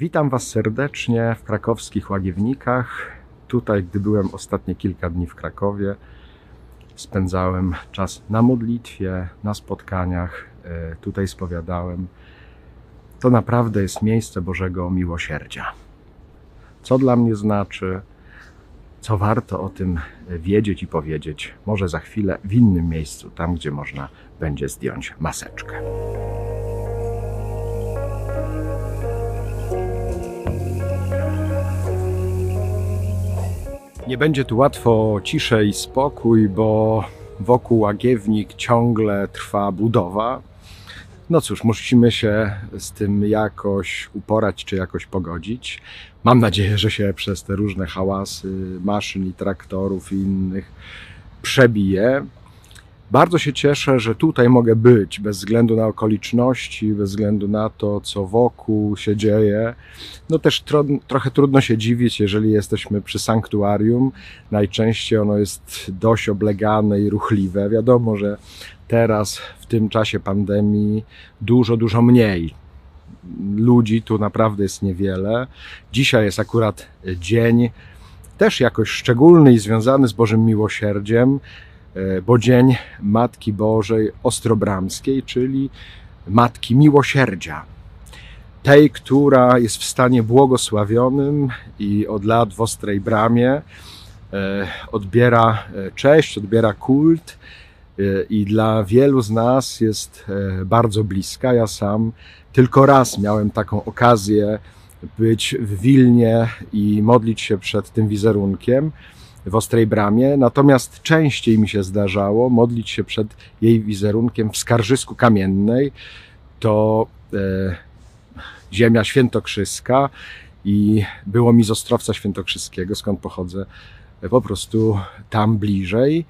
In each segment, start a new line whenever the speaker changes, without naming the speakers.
Witam Was serdecznie w krakowskich Łagiewnikach. Tutaj, gdy byłem ostatnie kilka dni w Krakowie, spędzałem czas na modlitwie, na spotkaniach. e, Tutaj spowiadałem. To naprawdę jest miejsce Bożego miłosierdzia. Co dla mnie znaczy, co warto o tym wiedzieć i powiedzieć, może za chwilę w innym miejscu, tam gdzie można będzie zdjąć maseczkę. Nie będzie tu łatwo ciszej i spokój, bo wokół Łagiewnik ciągle trwa budowa. No cóż, musimy się z tym jakoś uporać czy jakoś pogodzić. Mam nadzieję, że się przez te różne hałasy maszyn i traktorów i innych przebije. Bardzo się cieszę, że tutaj mogę być, bez względu na okoliczności, bez względu na to, co wokół się dzieje. No też tro, trochę trudno się dziwić, jeżeli jesteśmy przy sanktuarium. Najczęściej ono jest dość oblegane i ruchliwe. Wiadomo, że teraz w tym czasie pandemii dużo, dużo mniej. Ludzi tu naprawdę jest niewiele. Dzisiaj jest akurat dzień też jakoś szczególny i związany z Bożym Miłosierdziem, bo Dzień Matki Bożej Ostrobramskiej, czyli Matki Miłosierdzia. Tej, która jest w stanie błogosławionym i od lat w Ostrej Bramie e, odbiera e, cześć, odbiera kult e, i dla wielu z nas jest e, bardzo bliska. Ja sam tylko raz miałem taką okazję być w Wilnie i modlić się przed tym wizerunkiem w Ostrej Bramie, natomiast częściej mi się zdarzało modlić się przed jej wizerunkiem w Skarżysku Kamiennej. To e, ziemia świętokrzyska i było mi z Ostrowca Świętokrzyskiego, skąd pochodzę, po prostu tam bliżej.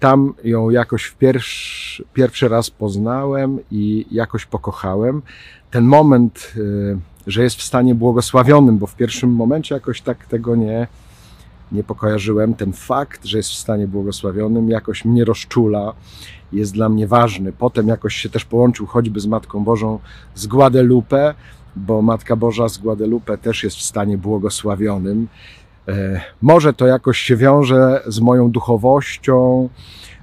Tam ją jakoś w pierwszy, pierwszy raz poznałem i jakoś pokochałem. Ten moment, e, że jest w stanie błogosławionym, bo w pierwszym momencie jakoś tak tego nie, nie pokojarzyłem. Ten fakt, że jest w stanie błogosławionym, jakoś mnie rozczula, jest dla mnie ważny. Potem jakoś się też połączył choćby z Matką Bożą z Guadalupe, bo Matka Boża z Guadalupe też jest w stanie błogosławionym. E, Może to jakoś się wiąże z moją duchowością,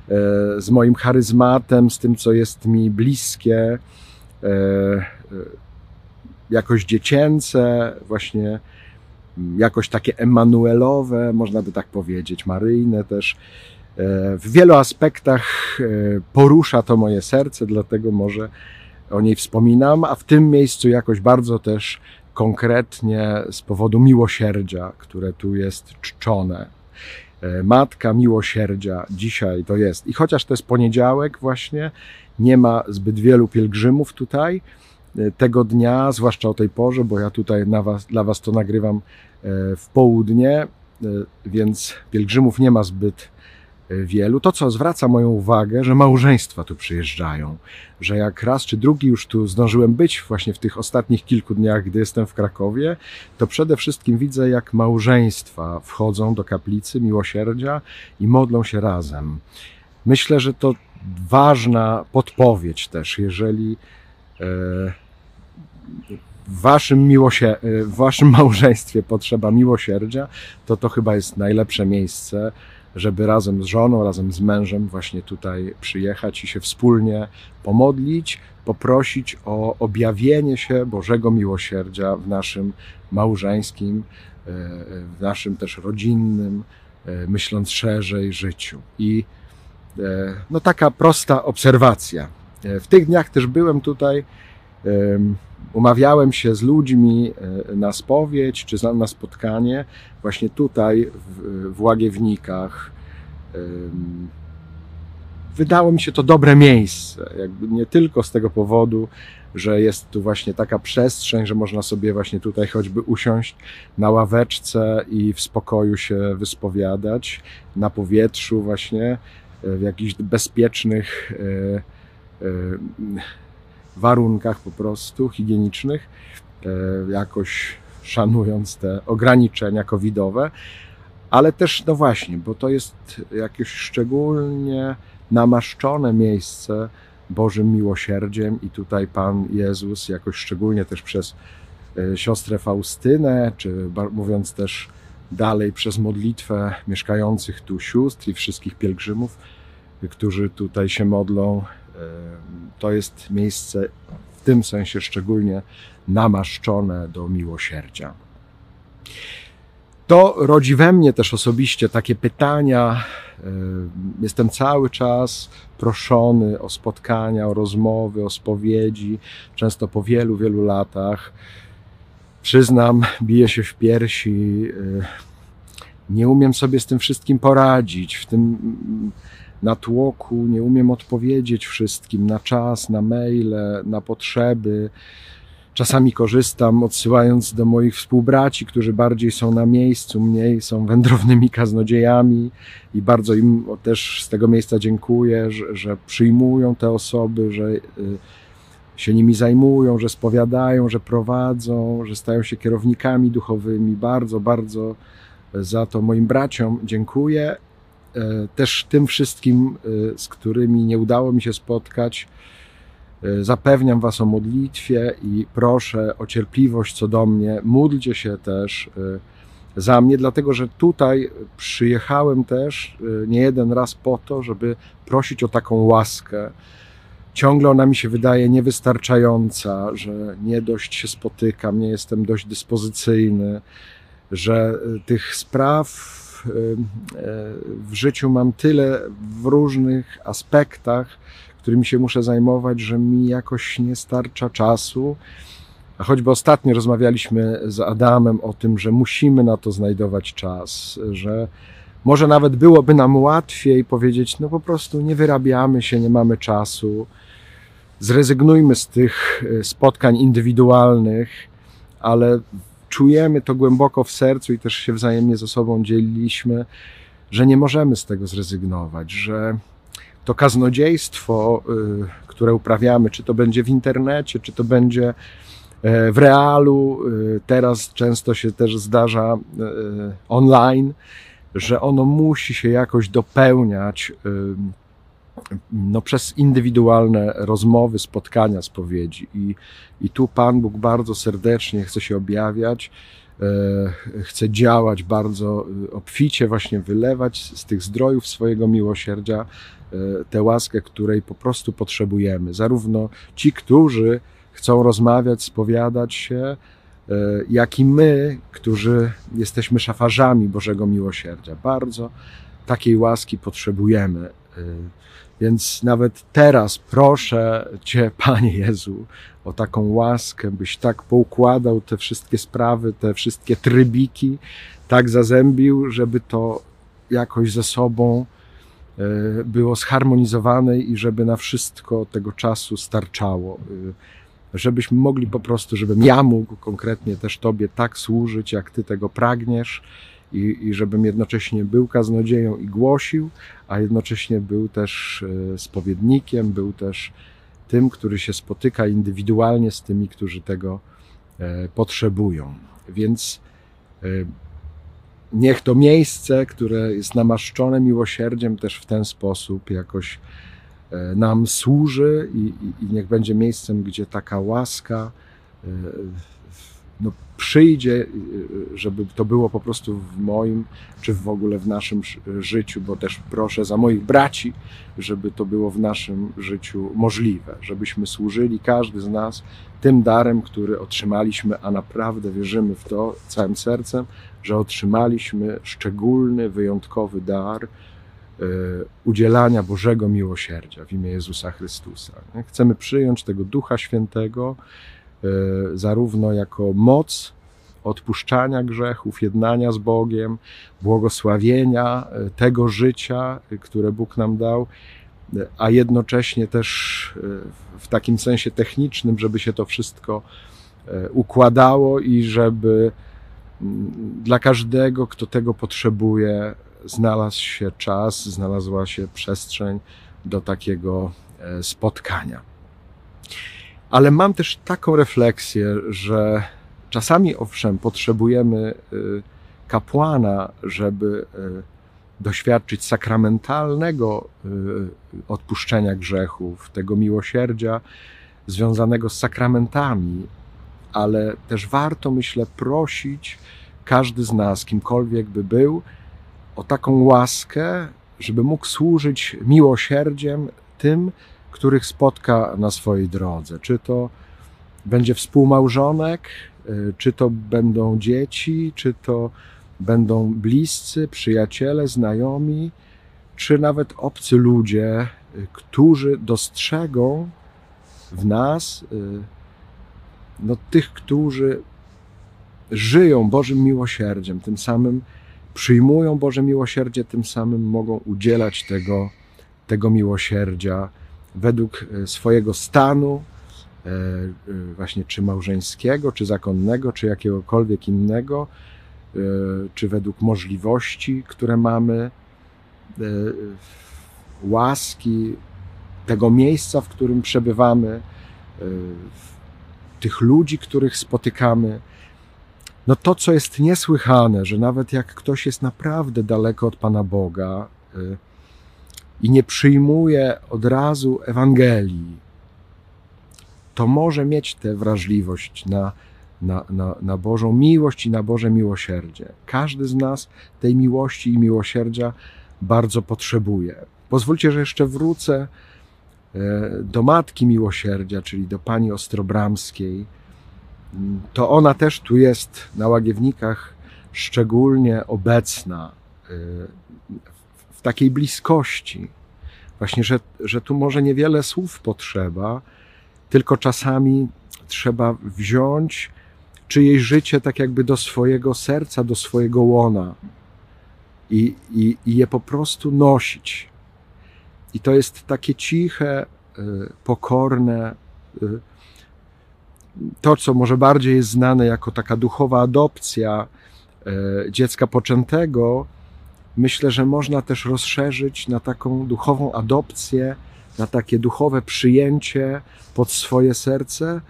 e, z moim charyzmatem, z tym, co jest mi bliskie, e, jakoś dziecięce, właśnie jakoś takie emanuelowe, można by tak powiedzieć, maryjne też. E, W wielu aspektach e, porusza to moje serce, dlatego może o niej wspominam, a w tym miejscu jakoś bardzo też konkretnie z powodu miłosierdzia, które tu jest czczone. E, Matka miłosierdzia dzisiaj to jest. I chociaż to jest poniedziałek właśnie, nie ma zbyt wielu pielgrzymów tutaj tego dnia, zwłaszcza o tej porze, bo ja tutaj was, dla Was to nagrywam e, w południe, e, więc pielgrzymów nie ma zbyt e, wielu. To, co zwraca moją uwagę, że małżeństwa tu przyjeżdżają, że jak raz czy drugi już tu zdążyłem być właśnie w tych ostatnich kilku dniach, gdy jestem w Krakowie, to przede wszystkim widzę, jak małżeństwa wchodzą do kaplicy miłosierdzia i modlą się razem. Myślę, że to ważna podpowiedź też, jeżeli e, w waszym, miłosie, e, w waszym małżeństwie potrzeba miłosierdzia, to to chyba jest najlepsze miejsce, żeby razem z żoną, razem z mężem właśnie tutaj przyjechać i się wspólnie pomodlić, poprosić o objawienie się Bożego miłosierdzia w naszym małżeńskim, e, w naszym też rodzinnym, myśląc szerzej, życiu. I no taka prosta obserwacja. W tych dniach też byłem tutaj, umawiałem się z ludźmi e, na spowiedź czy na spotkanie właśnie tutaj w, Łagiewnikach. Wydało mi się to dobre miejsce, jakby nie tylko z tego powodu, że jest tu właśnie taka przestrzeń, że można sobie właśnie tutaj choćby usiąść na ławeczce i w spokoju się wyspowiadać, na powietrzu właśnie, e, w jakichś bezpiecznych e, warunkach po prostu higienicznych, e, jakoś szanując te ograniczenia covidowe, ale też, no właśnie, bo to jest jakieś szczególnie namaszczone miejsce Bożym miłosierdziem i tutaj Pan Jezus jakoś szczególnie też przez siostrę Faustynę, czy mówiąc też dalej przez modlitwę mieszkających tu sióstr i wszystkich pielgrzymów, którzy tutaj się modlą. To jest miejsce w tym sensie szczególnie namaszczone do miłosierdzia. To rodzi we mnie też osobiście takie pytania. Jestem cały czas proszony o spotkania, o rozmowy, o spowiedzi, często po wielu, wielu latach. Przyznam, biję się w piersi. Nie umiem sobie z tym wszystkim poradzić. W tym natłoku nie umiem odpowiedzieć wszystkim na czas, na maile, na potrzeby. Czasami korzystam, odsyłając do moich współbraci, którzy bardziej są na miejscu, mniej są wędrownymi kaznodziejami i bardzo im też z tego miejsca dziękuję, że, że przyjmują te osoby, że y, się nimi zajmują, że spowiadają, że prowadzą, że stają się kierownikami duchowymi. Bardzo, bardzo za to moim braciom dziękuję. E, też tym wszystkim, e, z którymi nie udało mi się spotkać, E, zapewniam Was o modlitwie i proszę o cierpliwość co do mnie. Módlcie się też za mnie, dlatego że tutaj przyjechałem też nie jeden raz po to, żeby prosić o taką łaskę. Ciągle ona mi się wydaje niewystarczająca, że nie dość się spotykam, nie jestem dość dyspozycyjny, że tych spraw w życiu mam tyle w różnych aspektach, którymi się muszę zajmować, że mi jakoś nie starcza czasu. A choćby ostatnio rozmawialiśmy z Adamem o tym, że musimy na to znajdować czas, że może nawet byłoby nam łatwiej powiedzieć: No po prostu nie wyrabiamy się, nie mamy czasu, zrezygnujmy z tych e, spotkań indywidualnych, ale czujemy to głęboko w sercu i też się wzajemnie ze sobą dzieliliśmy, że nie możemy z tego zrezygnować, że to kaznodziejstwo, y, które uprawiamy, czy to będzie w internecie, czy to będzie e, w realu, y, teraz często się też zdarza e, online, że ono musi się jakoś dopełniać y, no, przez indywidualne rozmowy, spotkania, spowiedzi. I, I tu Pan Bóg bardzo serdecznie chce się objawiać, e, chce działać bardzo obficie, właśnie wylewać z tych zdrojów swojego miłosierdzia E, tę łaskę, której po prostu potrzebujemy. Zarówno ci, którzy chcą rozmawiać, spowiadać się, e, jak i my, którzy jesteśmy szafarzami Bożego Miłosierdzia. Bardzo takiej łaski potrzebujemy. Więc nawet teraz proszę Cię, Panie Jezu, o taką łaskę, byś tak poukładał te wszystkie sprawy, te wszystkie trybiki, tak zazębił, żeby to jakoś ze sobą E, było zharmonizowane i żeby na wszystko tego czasu starczało. E, żebyśmy mogli po prostu, żebym ja mógł konkretnie też Tobie tak służyć, jak Ty tego pragniesz i, i żebym jednocześnie był kaznodzieją i głosił, a jednocześnie był też e, spowiednikiem, był też tym, który się spotyka indywidualnie z tymi, którzy tego potrzebują. Więc niech to miejsce, które jest namaszczone miłosierdziem, też w ten sposób jakoś e, nam służy i, i, niech będzie miejscem, gdzie taka łaska e, no, przyjdzie, żeby to było po prostu w moim, czy w ogóle w naszym życiu, bo też proszę za moich braci, żeby to było w naszym życiu możliwe, żebyśmy służyli każdy z nas tym darem, który otrzymaliśmy, a naprawdę wierzymy w to całym sercem, że otrzymaliśmy szczególny, wyjątkowy dar e, udzielania Bożego miłosierdzia w imię Jezusa Chrystusa. Chcemy przyjąć tego Ducha Świętego, zarówno jako moc odpuszczania grzechów, jednania z Bogiem, błogosławienia e, tego życia, e, które Bóg nam dał, a jednocześnie też w takim sensie technicznym, żeby się to wszystko układało i żeby mm, dla każdego, kto tego potrzebuje, znalazł się czas, znalazła się przestrzeń do takiego spotkania. Ale mam też taką refleksję, że czasami owszem, potrzebujemy y, kapłana, żeby y, doświadczyć sakramentalnego y, odpuszczenia grzechów, tego miłosierdzia związanego z sakramentami, ale też warto, myślę, prosić każdy z nas, kimkolwiek by był, o taką łaskę, żeby mógł służyć miłosierdziem tym, których spotka na swojej drodze. Czy to będzie współmałżonek, y, czy to będą dzieci, czy to będą bliscy, przyjaciele, znajomi, czy nawet obcy ludzie, y, którzy dostrzegą w nas y, no, tych, którzy żyją Bożym miłosierdziem, tym samym przyjmują Boże miłosierdzie, tym samym mogą udzielać tego, tego miłosierdzia według e, swojego stanu, e, e, właśnie czy małżeńskiego, czy zakonnego, czy jakiegokolwiek innego, czy według możliwości, które mamy, łaski, tego miejsca, w którym przebywamy, tych ludzi, których spotykamy. No to, co jest niesłychane, że nawet jak ktoś jest naprawdę daleko od Pana Boga i nie przyjmuje od razu Ewangelii, to może mieć tę wrażliwość na, na, na, na Bożą miłość i na Boże miłosierdzie. Każdy z nas tej miłości i miłosierdzia bardzo potrzebuje. Pozwólcie, że jeszcze wrócę e, do Matki Miłosierdzia, czyli do Pani Ostrobramskiej to ona też tu jest na łagiewnikach szczególnie obecna w takiej bliskości. Właśnie, że, że tu może niewiele słów potrzeba, tylko czasami trzeba wziąć czyjeś życie tak jakby do swojego serca, do swojego łona i, i, i je po prostu nosić. I to jest takie ciche, y, pokorne, y, to, co może bardziej jest znane jako taka duchowa adopcja e, dziecka poczętego, myślę, że można też rozszerzyć na taką duchową adopcję, na takie duchowe przyjęcie pod swoje serce,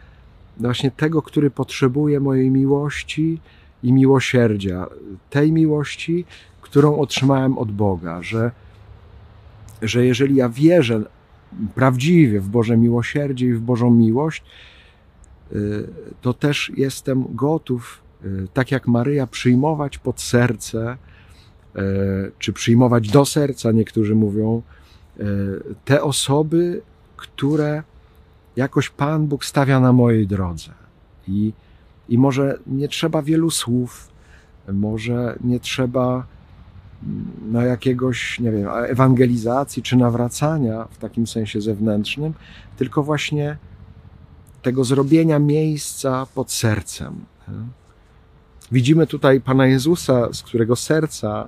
właśnie tego, który potrzebuje mojej miłości i miłosierdzia, tej miłości, którą otrzymałem od Boga, że, że jeżeli ja wierzę prawdziwie w Boże miłosierdzie i w Bożą miłość, Y, to też jestem gotów, y, tak jak Maryja, przyjmować pod serce, czy przyjmować do serca, niektórzy mówią, te osoby, które jakoś Pan Bóg stawia na mojej drodze. I, i może nie trzeba wielu słów, może nie trzeba na jakiegoś, nie wiem, ewangelizacji czy nawracania w takim sensie zewnętrznym, tylko właśnie tego zrobienia miejsca pod sercem. Widzimy tutaj Pana Jezusa, z którego serca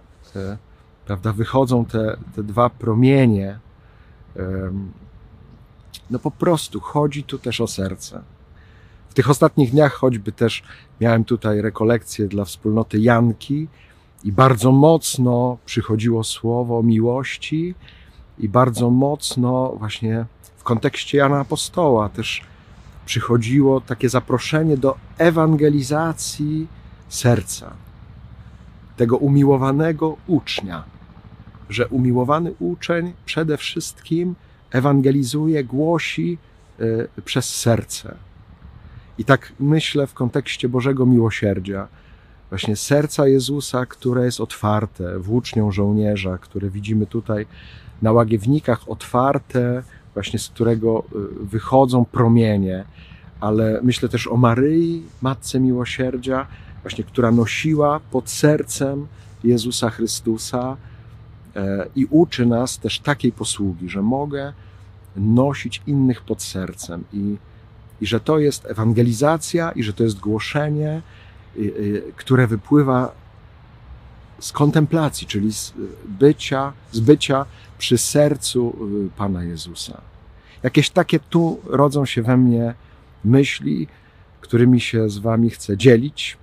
prawda, wychodzą te, te dwa promienie. No po prostu chodzi tu też o serce. W tych ostatnich dniach choćby też miałem tutaj rekolekcję dla wspólnoty Janki i bardzo mocno przychodziło słowo miłości i bardzo mocno właśnie w kontekście Jana Apostoła też przychodziło takie zaproszenie do ewangelizacji serca, tego umiłowanego ucznia, że umiłowany uczeń przede wszystkim ewangelizuje, głosi y, przez serce. I tak myślę w kontekście Bożego Miłosierdzia, właśnie serca Jezusa, które jest otwarte, włócznią żołnierza, które widzimy tutaj na łagiewnikach, otwarte, właśnie z którego y, wychodzą promienie, ale myślę też o Maryi, Matce Miłosierdzia, właśnie która nosiła pod sercem Jezusa Chrystusa e, i uczy nas też takiej posługi, że mogę nosić innych pod sercem i, i że to jest ewangelizacja i że to jest głoszenie, które wypływa z kontemplacji, czyli z bycia, z bycia przy sercu y, Pana Jezusa. Jakieś takie tu rodzą się we mnie myśli, którymi się z Wami chcę dzielić.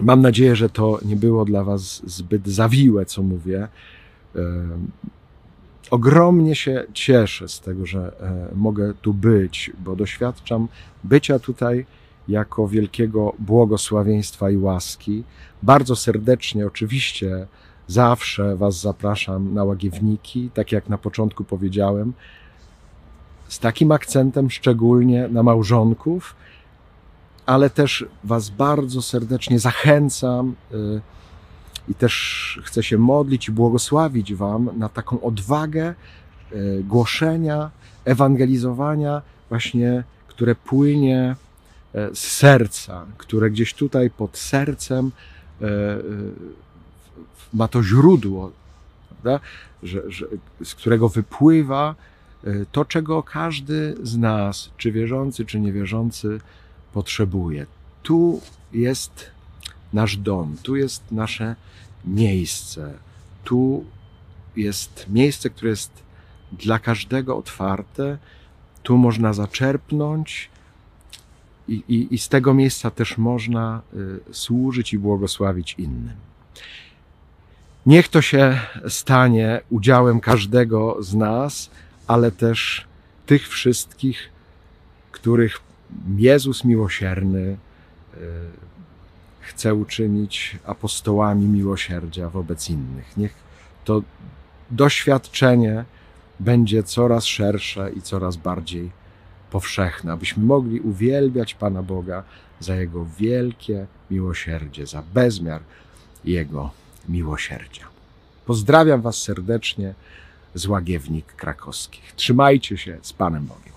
Mam nadzieję, że to nie było dla Was zbyt zawiłe, co mówię. Ogromnie się cieszę z tego, że e, mogę tu być, bo doświadczam bycia tutaj jako wielkiego błogosławieństwa i łaski. Bardzo serdecznie, oczywiście, zawsze Was zapraszam na łagiewniki, tak jak na początku powiedziałem z takim akcentem szczególnie na małżonków, ale też Was bardzo serdecznie zachęcam y, i też chcę się modlić i błogosławić Wam na taką odwagę y, głoszenia, ewangelizowania, właśnie, które płynie y, z serca, które gdzieś tutaj pod sercem ma to źródło? Że, że, z którego wypływa to, czego każdy z nas, czy wierzący, czy niewierzący, potrzebuje. Tu jest nasz dom, tu jest nasze miejsce, tu jest miejsce, które jest dla każdego otwarte, tu można zaczerpnąć i, i, i z tego miejsca też można y, służyć i błogosławić innym. Niech to się stanie udziałem każdego z nas, ale też tych wszystkich, których Jezus miłosierny e, chce uczynić apostołami miłosierdzia wobec innych. Niech to doświadczenie będzie coraz szersze i coraz bardziej powszechne, abyśmy mogli uwielbiać Pana Boga za Jego wielkie miłosierdzie, za bezmiar Jego miłosierdzia. Pozdrawiam Was serdecznie z Łagiewnik Krakowskich. Trzymajcie się z Panem Bogiem.